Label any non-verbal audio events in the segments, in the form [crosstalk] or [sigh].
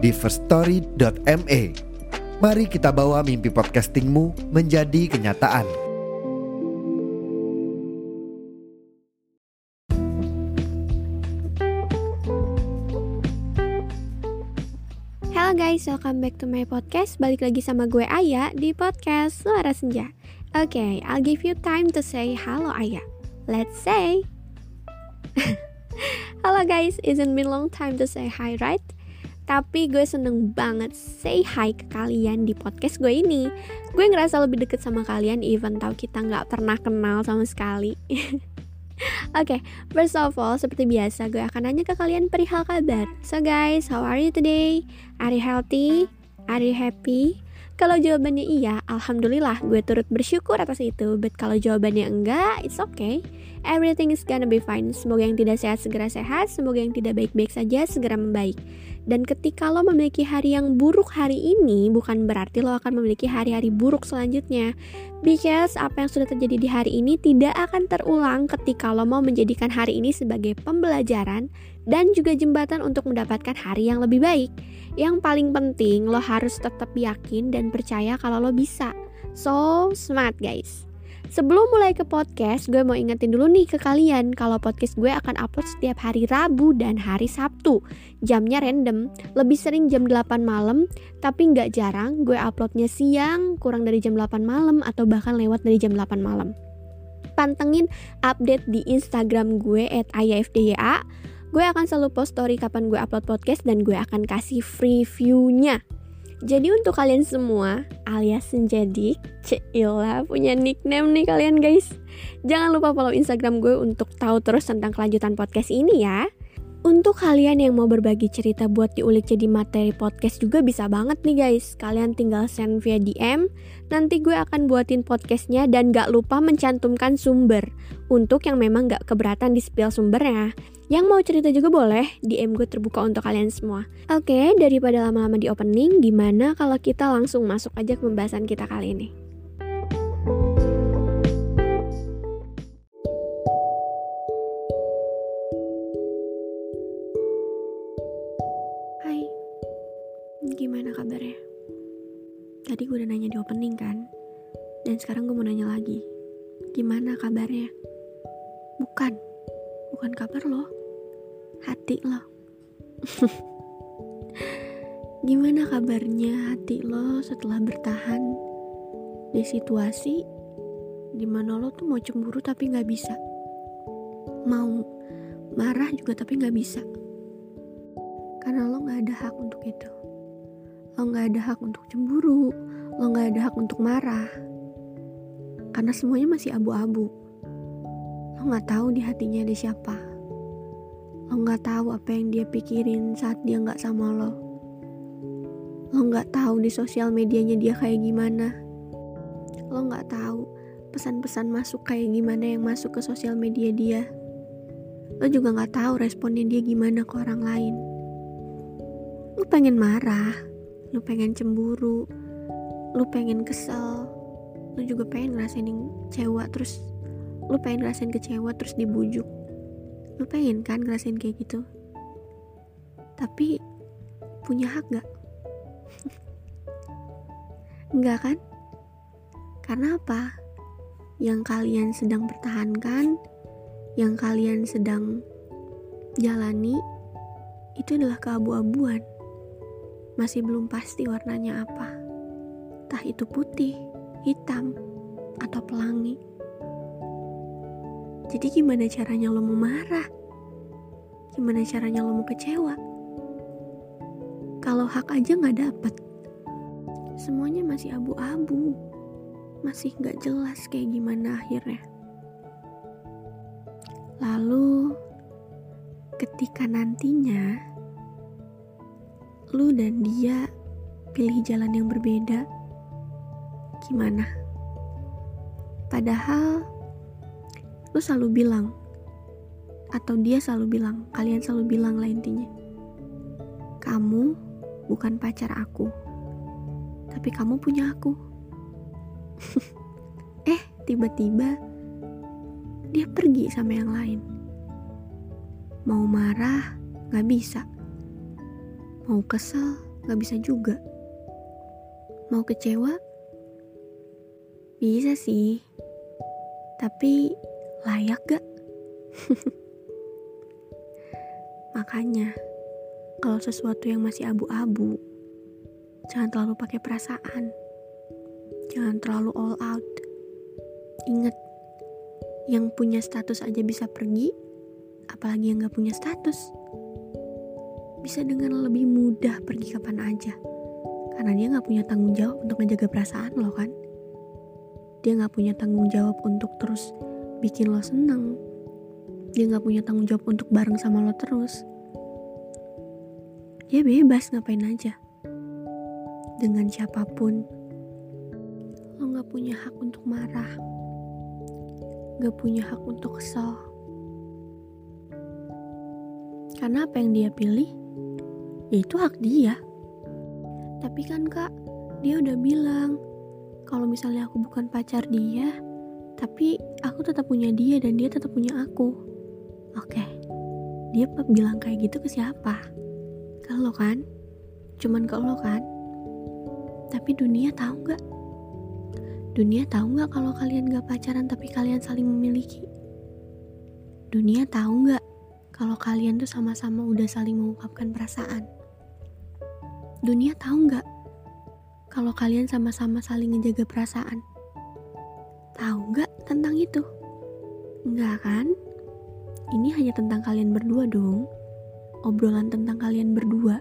di firststory.me. Mari kita bawa mimpi podcastingmu menjadi kenyataan. Halo guys, welcome back to my podcast. Balik lagi sama gue Aya di podcast Suara Senja. Oke, okay, I'll give you time to say halo Aya. Let's say. [laughs] halo guys, isn't been long time to say hi, right? Tapi gue seneng banget say hi ke kalian di podcast gue ini. Gue ngerasa lebih deket sama kalian even tau kita nggak pernah kenal sama sekali. [laughs] Oke, okay, first of all, seperti biasa gue akan nanya ke kalian perihal kabar. So guys, how are you today? Are you healthy? Are you happy? Kalau jawabannya iya, alhamdulillah gue turut bersyukur atas itu. But kalau jawabannya enggak, it's okay. Everything is gonna be fine. Semoga yang tidak sehat segera sehat, semoga yang tidak baik-baik saja segera membaik. Dan ketika lo memiliki hari yang buruk hari ini, bukan berarti lo akan memiliki hari-hari buruk selanjutnya. Because apa yang sudah terjadi di hari ini tidak akan terulang ketika lo mau menjadikan hari ini sebagai pembelajaran dan juga jembatan untuk mendapatkan hari yang lebih baik. Yang paling penting, lo harus tetap yakin dan percaya kalau lo bisa. So smart guys. Sebelum mulai ke podcast, gue mau ingetin dulu nih ke kalian kalau podcast gue akan upload setiap hari Rabu dan hari Sabtu. Jamnya random, lebih sering jam 8 malam, tapi nggak jarang gue uploadnya siang, kurang dari jam 8 malam, atau bahkan lewat dari jam 8 malam. Pantengin update di Instagram gue at ayafdya. Gue akan selalu post story kapan gue upload podcast dan gue akan kasih free view-nya. Jadi untuk kalian semua alias Senjadik, Cila punya nickname nih kalian guys. Jangan lupa follow Instagram gue untuk tahu terus tentang kelanjutan podcast ini ya. Untuk kalian yang mau berbagi cerita buat diulik jadi materi podcast juga bisa banget nih guys. Kalian tinggal send via DM, nanti gue akan buatin podcastnya dan gak lupa mencantumkan sumber. Untuk yang memang gak keberatan di spill sumbernya. Yang mau cerita juga boleh, DM gue terbuka untuk kalian semua. Oke, daripada lama-lama di opening, gimana kalau kita langsung masuk aja ke pembahasan kita kali ini. Tadi gue udah nanya di opening kan? Dan sekarang gue mau nanya lagi. Gimana kabarnya? Bukan. Bukan kabar lo. Hati lo. [laughs] gimana kabarnya hati lo setelah bertahan di situasi di mana lo tuh mau cemburu tapi gak bisa. Mau marah juga tapi gak bisa. Karena lo gak ada hak untuk itu lo gak ada hak untuk cemburu, lo gak ada hak untuk marah. Karena semuanya masih abu-abu. Lo gak tahu di hatinya ada siapa. Lo gak tahu apa yang dia pikirin saat dia gak sama lo. Lo gak tahu di sosial medianya dia kayak gimana. Lo gak tahu pesan-pesan masuk kayak gimana yang masuk ke sosial media dia. Lo juga gak tahu responnya dia gimana ke orang lain. Lo pengen marah, lu pengen cemburu lu pengen kesel lu juga pengen ngerasain kecewa terus lu pengen ngerasain kecewa terus dibujuk lu pengen kan ngerasain kayak gitu tapi punya hak gak? enggak [laughs] kan? karena apa? yang kalian sedang pertahankan yang kalian sedang jalani itu adalah keabu-abuan masih belum pasti warnanya apa. Entah itu putih, hitam, atau pelangi. Jadi gimana caranya lo mau marah? Gimana caranya lo mau kecewa? Kalau hak aja gak dapet. Semuanya masih abu-abu. Masih gak jelas kayak gimana akhirnya. Lalu ketika nantinya lu dan dia pilih jalan yang berbeda, gimana? Padahal lu selalu bilang, atau dia selalu bilang, kalian selalu bilang lah intinya, kamu bukan pacar aku, tapi kamu punya aku. [laughs] eh, tiba-tiba dia pergi sama yang lain. Mau marah, gak bisa. Mau kesel, gak bisa juga. Mau kecewa? Bisa sih. Tapi layak gak? [laughs] Makanya, kalau sesuatu yang masih abu-abu, jangan terlalu pakai perasaan. Jangan terlalu all out. Ingat, yang punya status aja bisa pergi, apalagi yang gak punya status. Bisa dengan lebih mudah pergi kapan aja. Karena dia gak punya tanggung jawab untuk menjaga perasaan lo kan. Dia gak punya tanggung jawab untuk terus bikin lo seneng. Dia gak punya tanggung jawab untuk bareng sama lo terus. Dia bebas ngapain aja. Dengan siapa pun. Lo gak punya hak untuk marah. Gak punya hak untuk kesal. Karena apa yang dia pilih, ya itu hak dia. Tapi kan kak, dia udah bilang kalau misalnya aku bukan pacar dia, tapi aku tetap punya dia dan dia tetap punya aku. Oke, dia bilang kayak gitu ke siapa? Ke lo kan? Cuman ke lo kan? Tapi dunia tahu nggak? Dunia tahu nggak kalau kalian gak pacaran tapi kalian saling memiliki? Dunia tahu nggak kalau kalian tuh sama-sama udah saling mengungkapkan perasaan? Dunia tahu nggak kalau kalian sama-sama saling ngejaga perasaan? Tahu nggak tentang itu? Enggak kan? Ini hanya tentang kalian berdua dong. Obrolan tentang kalian berdua.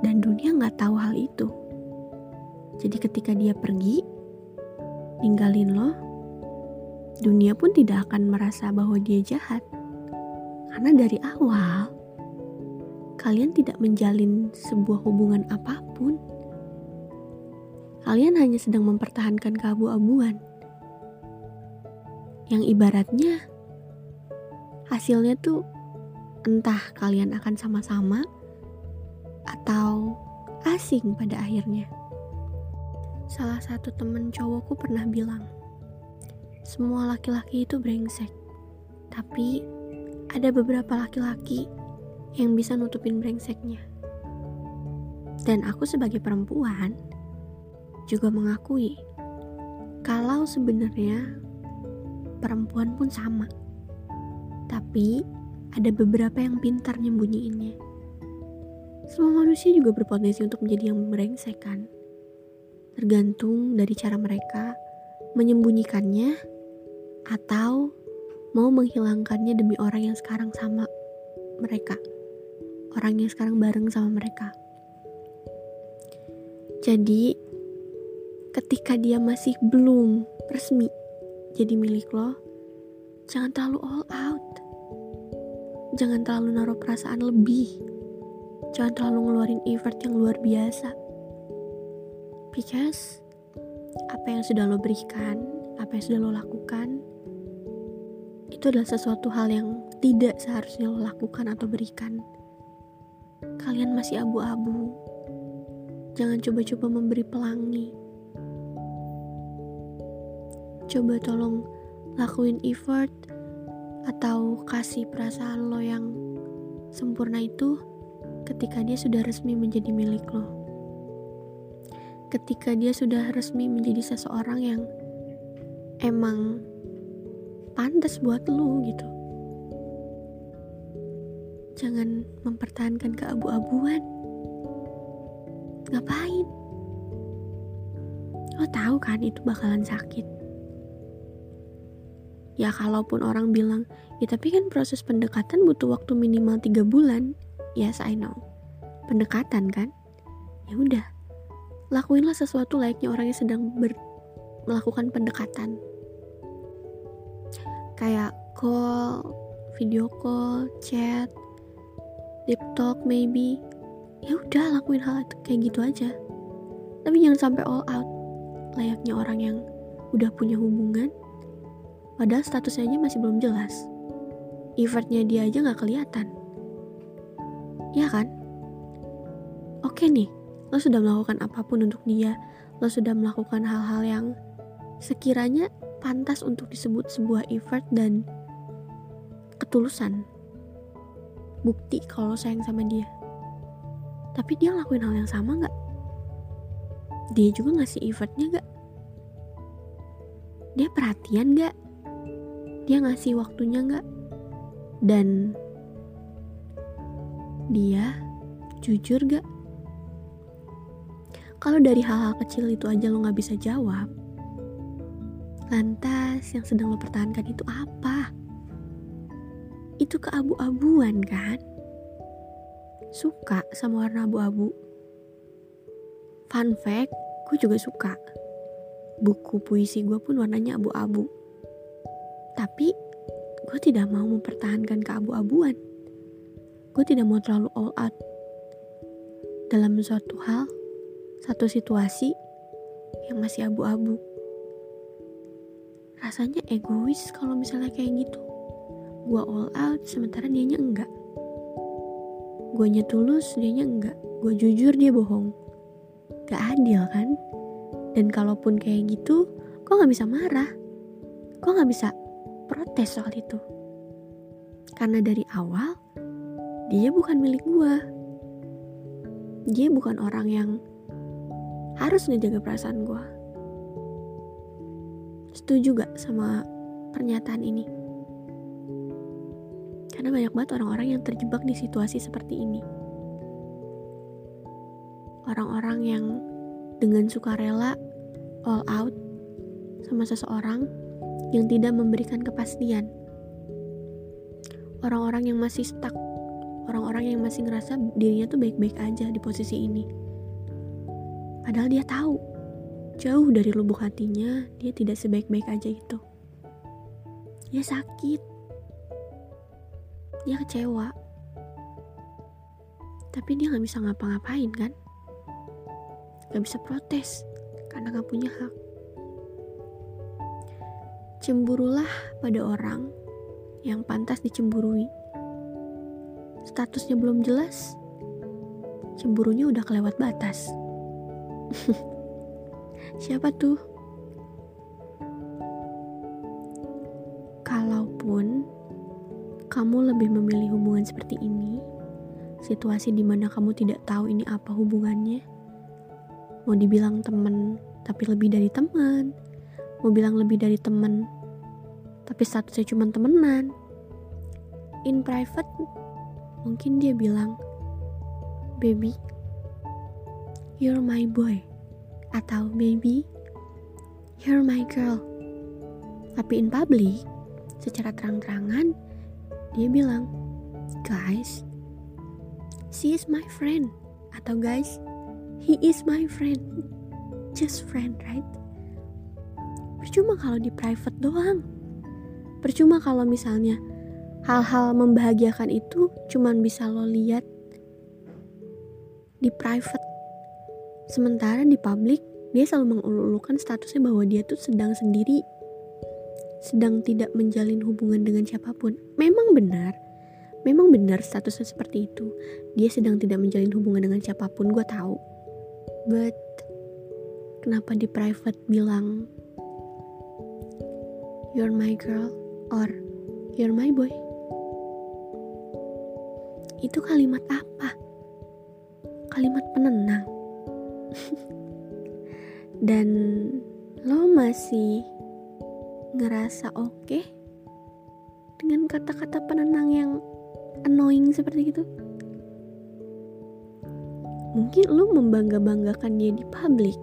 Dan dunia nggak tahu hal itu. Jadi ketika dia pergi, ninggalin lo, dunia pun tidak akan merasa bahwa dia jahat. Karena dari awal, kalian tidak menjalin sebuah hubungan apa pun. Kalian hanya sedang mempertahankan keabu-abuan. Yang ibaratnya hasilnya tuh entah kalian akan sama-sama atau asing pada akhirnya. Salah satu temen cowokku pernah bilang, semua laki-laki itu brengsek, tapi ada beberapa laki-laki yang bisa nutupin brengseknya. Dan aku sebagai perempuan juga mengakui kalau sebenarnya perempuan pun sama. Tapi ada beberapa yang pintar nyembunyiinnya. Semua manusia juga berpotensi untuk menjadi yang brengsek kan? Tergantung dari cara mereka menyembunyikannya atau mau menghilangkannya demi orang yang sekarang sama mereka orang yang sekarang bareng sama mereka. Jadi, ketika dia masih belum resmi jadi milik lo, jangan terlalu all out. Jangan terlalu naruh perasaan lebih. Jangan terlalu ngeluarin effort yang luar biasa. Because apa yang sudah lo berikan, apa yang sudah lo lakukan, itu adalah sesuatu hal yang tidak seharusnya lo lakukan atau berikan kalian masih abu-abu. Jangan coba-coba memberi pelangi. Coba tolong lakuin effort atau kasih perasaan lo yang sempurna itu ketika dia sudah resmi menjadi milik lo. Ketika dia sudah resmi menjadi seseorang yang emang pantas buat lo gitu jangan mempertahankan keabu-abuan. Ngapain? Lo tahu kan itu bakalan sakit. Ya kalaupun orang bilang, ya tapi kan proses pendekatan butuh waktu minimal 3 bulan. Yes, I know. Pendekatan kan? Ya udah. Lakuinlah sesuatu layaknya orang yang sedang ber melakukan pendekatan. Kayak call, video call, chat, deep talk maybe. Ya udah lakuin hal itu kayak gitu aja. Tapi jangan sampai all out layaknya orang yang udah punya hubungan padahal statusnya aja masih belum jelas. Effortnya dia aja nggak kelihatan. Ya kan? Oke nih lo sudah melakukan apa pun untuk dia. Lo sudah melakukan hal-hal yang sekiranya pantas untuk disebut sebuah effort dan ketulusan bukti kalau sayang sama dia. Tapi dia ngelakuin hal yang sama nggak? Dia juga ngasih effortnya nggak? Dia perhatian nggak? Dia ngasih waktunya nggak? Dan dia jujur gak kalau dari hal-hal kecil itu aja lo gak bisa jawab, lantas yang sedang lo pertahankan itu apa? Itu keabu-abuan kan? Suka sama warna abu-abu. Fun fact, gue juga suka. Buku puisi gue pun warnanya abu-abu. Tapi gue tidak mau mempertahankan keabu-abuan. Gue tidak mau terlalu all out dalam suatu hal satu situasi yang masih abu-abu. Rasanya egois kalau misalnya kayak gitu. Gua all out sementara dianya enggak. Guanya tulus, dianya enggak. Gua jujur, dia bohong. Gak adil kan? Dan kalaupun kayak gitu, kok gak bisa marah? Kok gak bisa protes soal itu? Karena dari awal, dia bukan milik gua. Dia bukan orang yang harus ngejaga perasaan gue setuju gak sama pernyataan ini karena banyak banget orang-orang yang terjebak di situasi seperti ini orang-orang yang dengan sukarela all out sama seseorang yang tidak memberikan kepastian orang-orang yang masih stuck orang-orang yang masih ngerasa dirinya tuh baik-baik aja di posisi ini Padahal dia tahu, jauh dari lubuk hatinya, dia tidak sebaik-baik aja itu. Dia sakit. Dia kecewa. Tapi dia gak bisa ngapa-ngapain kan? Gak bisa protes, karena gak punya hak. Cemburulah pada orang yang pantas dicemburui. Statusnya belum jelas, cemburunya udah kelewat batas. [laughs] Siapa tuh? Kamu lebih memilih hubungan seperti ini, situasi di mana kamu tidak tahu ini apa hubungannya, mau dibilang temen tapi lebih dari teman, mau bilang lebih dari teman tapi statusnya cuma temenan. In private, mungkin dia bilang, baby, you're my boy. Atau baby you're my girl. Tapi in public secara terang-terangan dia bilang guys she is my friend. Atau guys he is my friend. Just friend right? Percuma kalau di private doang. Percuma kalau misalnya hal-hal membahagiakan itu cuman bisa lo lihat di private. Sementara di publik, dia selalu mengulu-ulukan statusnya bahwa dia tuh sedang sendiri, sedang tidak menjalin hubungan dengan siapa pun. Memang benar, memang benar statusnya seperti itu. Dia sedang tidak menjalin hubungan dengan siapa pun, gue tahu. But, kenapa di private bilang, you're my girl, or you're my boy? Itu kalimat apa? Kalimat penenang [laughs] dan lo masih ngerasa oke okay dengan kata-kata penenang yang annoying seperti itu mungkin lo membangga-banggakan dia di publik.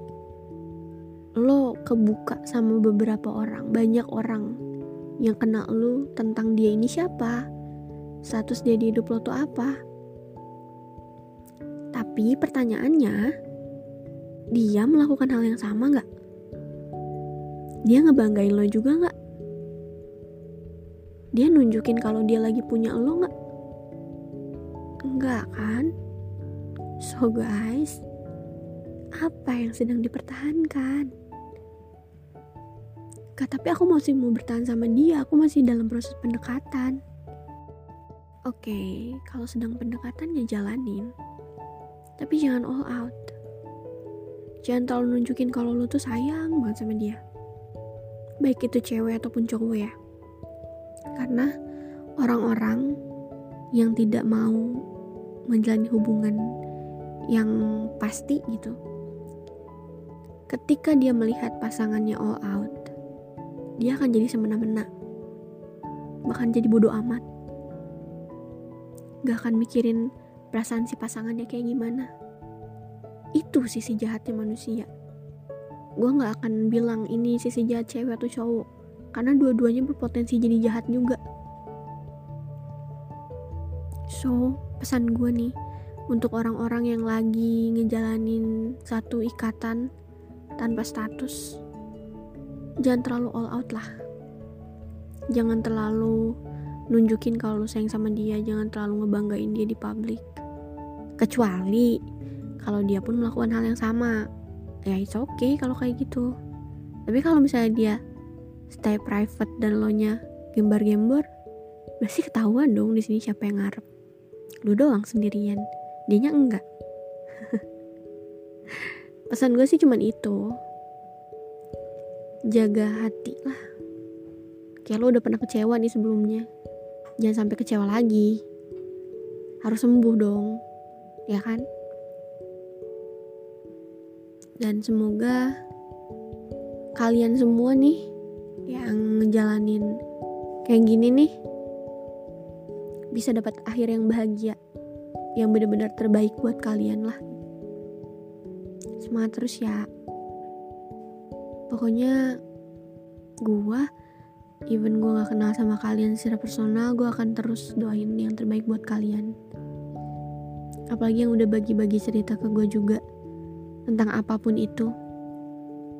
Lo kebuka sama beberapa orang banyak orang yang kenal lo tentang dia ini siapa status dia di hidup lo tuh apa. Tapi pertanyaannya dia melakukan hal yang sama nggak? Dia ngebanggain lo juga nggak? Dia nunjukin kalau dia lagi punya lo nggak? Enggak kan? So, guys, apa yang sedang dipertahankan? Gak, tapi aku masih mau bertahan sama dia, aku masih dalam proses pendekatan. Oke, okay, kalau sedang pendekatan ya jalanin. Tapi jangan all out. Jangan terlalu nunjukin kalau lu tuh sayang banget sama dia. Baik itu cewek ataupun cowok ya. Karena orang-orang yang tidak mau menjalani hubungan yang pasti gitu. Ketika dia melihat pasangannya all out, dia akan jadi semena-mena. Bahkan jadi bodoh amat. Gak akan mikirin perasaan si pasangannya kayak gimana. Itu sisi jahatnya manusia. Gue gak akan bilang ini sisi jahat cewek atau cowok. Karena dua-duanya berpotensi jadi jahat juga. So, pesan gue nih, untuk orang-orang yang lagi ngejalanin satu ikatan tanpa status jangan terlalu all out lah jangan terlalu nunjukin kalau lu sayang sama dia jangan terlalu ngebanggain dia di publik kecuali kalau dia pun melakukan hal yang sama ya it's okay kalau kayak gitu. Tapi kalau misalnya dia stay private dan lo nya gembar-gembor berarti ketahuan dong di sini siapa yang ngarep. Lu doang sendirian. Dianya enggak. [laughs] Pesan gue sih cuman itu. Jaga hati lah. Kayak lo udah pernah kecewa nih sebelumnya. Jangan sampai kecewa lagi. Harus sembuh dong. Ya kan dan semoga kalian semua nih yang ngejalanin kayak gini nih bisa dapat akhir yang bahagia yang benar-benar terbaik buat kalian lah. Semangat terus ya. Pokoknya gue even gue gak kenal sama kalian secara personal gue akan terus doain yang terbaik buat kalian. Apalagi yang udah bagi-bagi cerita ke gue juga tentang apa pun itu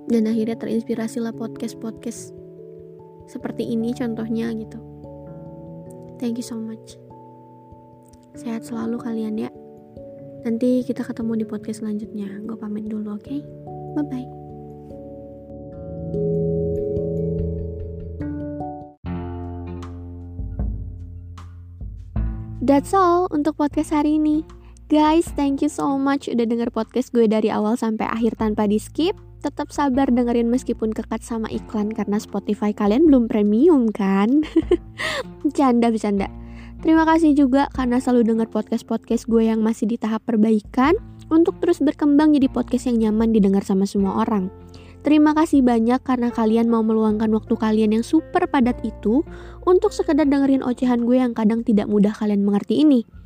dan akhirnya terinspirasi lah podcast-podcast seperti ini contohnya gitu thank you so much Sehat selalu kalian ya. Nanti kita ketemu di podcast selanjutnya. Gue pamit dulu, oke? Okay? Bye-bye. That's all untuk podcast hari ini. Guys, thank you so much udah denger podcast gue dari awal sampai akhir tanpa di skip. Tetap sabar dengerin meskipun kekat sama iklan karena Spotify kalian belum premium kan? [laughs] Canda bercanda. Terima kasih juga karena selalu dengar podcast-podcast gue yang masih di tahap perbaikan untuk terus berkembang jadi podcast yang nyaman didengar sama semua orang. Terima kasih banyak karena kalian mau meluangkan waktu kalian yang super padat itu untuk sekedar dengerin ocehan gue yang kadang tidak mudah kalian mengerti ini.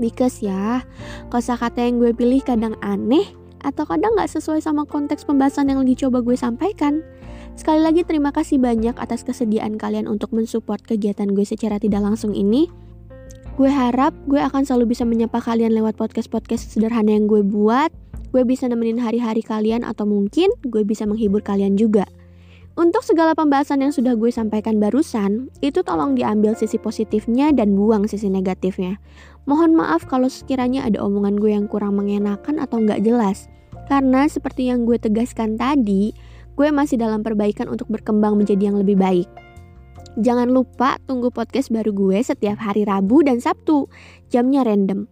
Because ya, kosakata yang gue pilih kadang aneh atau kadang gak sesuai sama konteks pembahasan yang lagi coba gue sampaikan. Sekali lagi terima kasih banyak atas kesediaan kalian untuk mensupport kegiatan gue secara tidak langsung ini. Gue harap gue akan selalu bisa menyapa kalian lewat podcast-podcast sederhana yang gue buat. Gue bisa nemenin hari-hari kalian atau mungkin gue bisa menghibur kalian juga. Untuk segala pembahasan yang sudah gue sampaikan barusan, itu tolong diambil sisi positifnya dan buang sisi negatifnya. Mohon maaf kalau sekiranya ada omongan gue yang kurang mengenakan atau nggak jelas. Karena seperti yang gue tegaskan tadi, gue masih dalam perbaikan untuk berkembang menjadi yang lebih baik. Jangan lupa tunggu podcast baru gue setiap hari Rabu dan Sabtu. Jamnya random,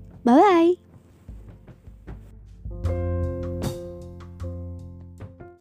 bye-bye.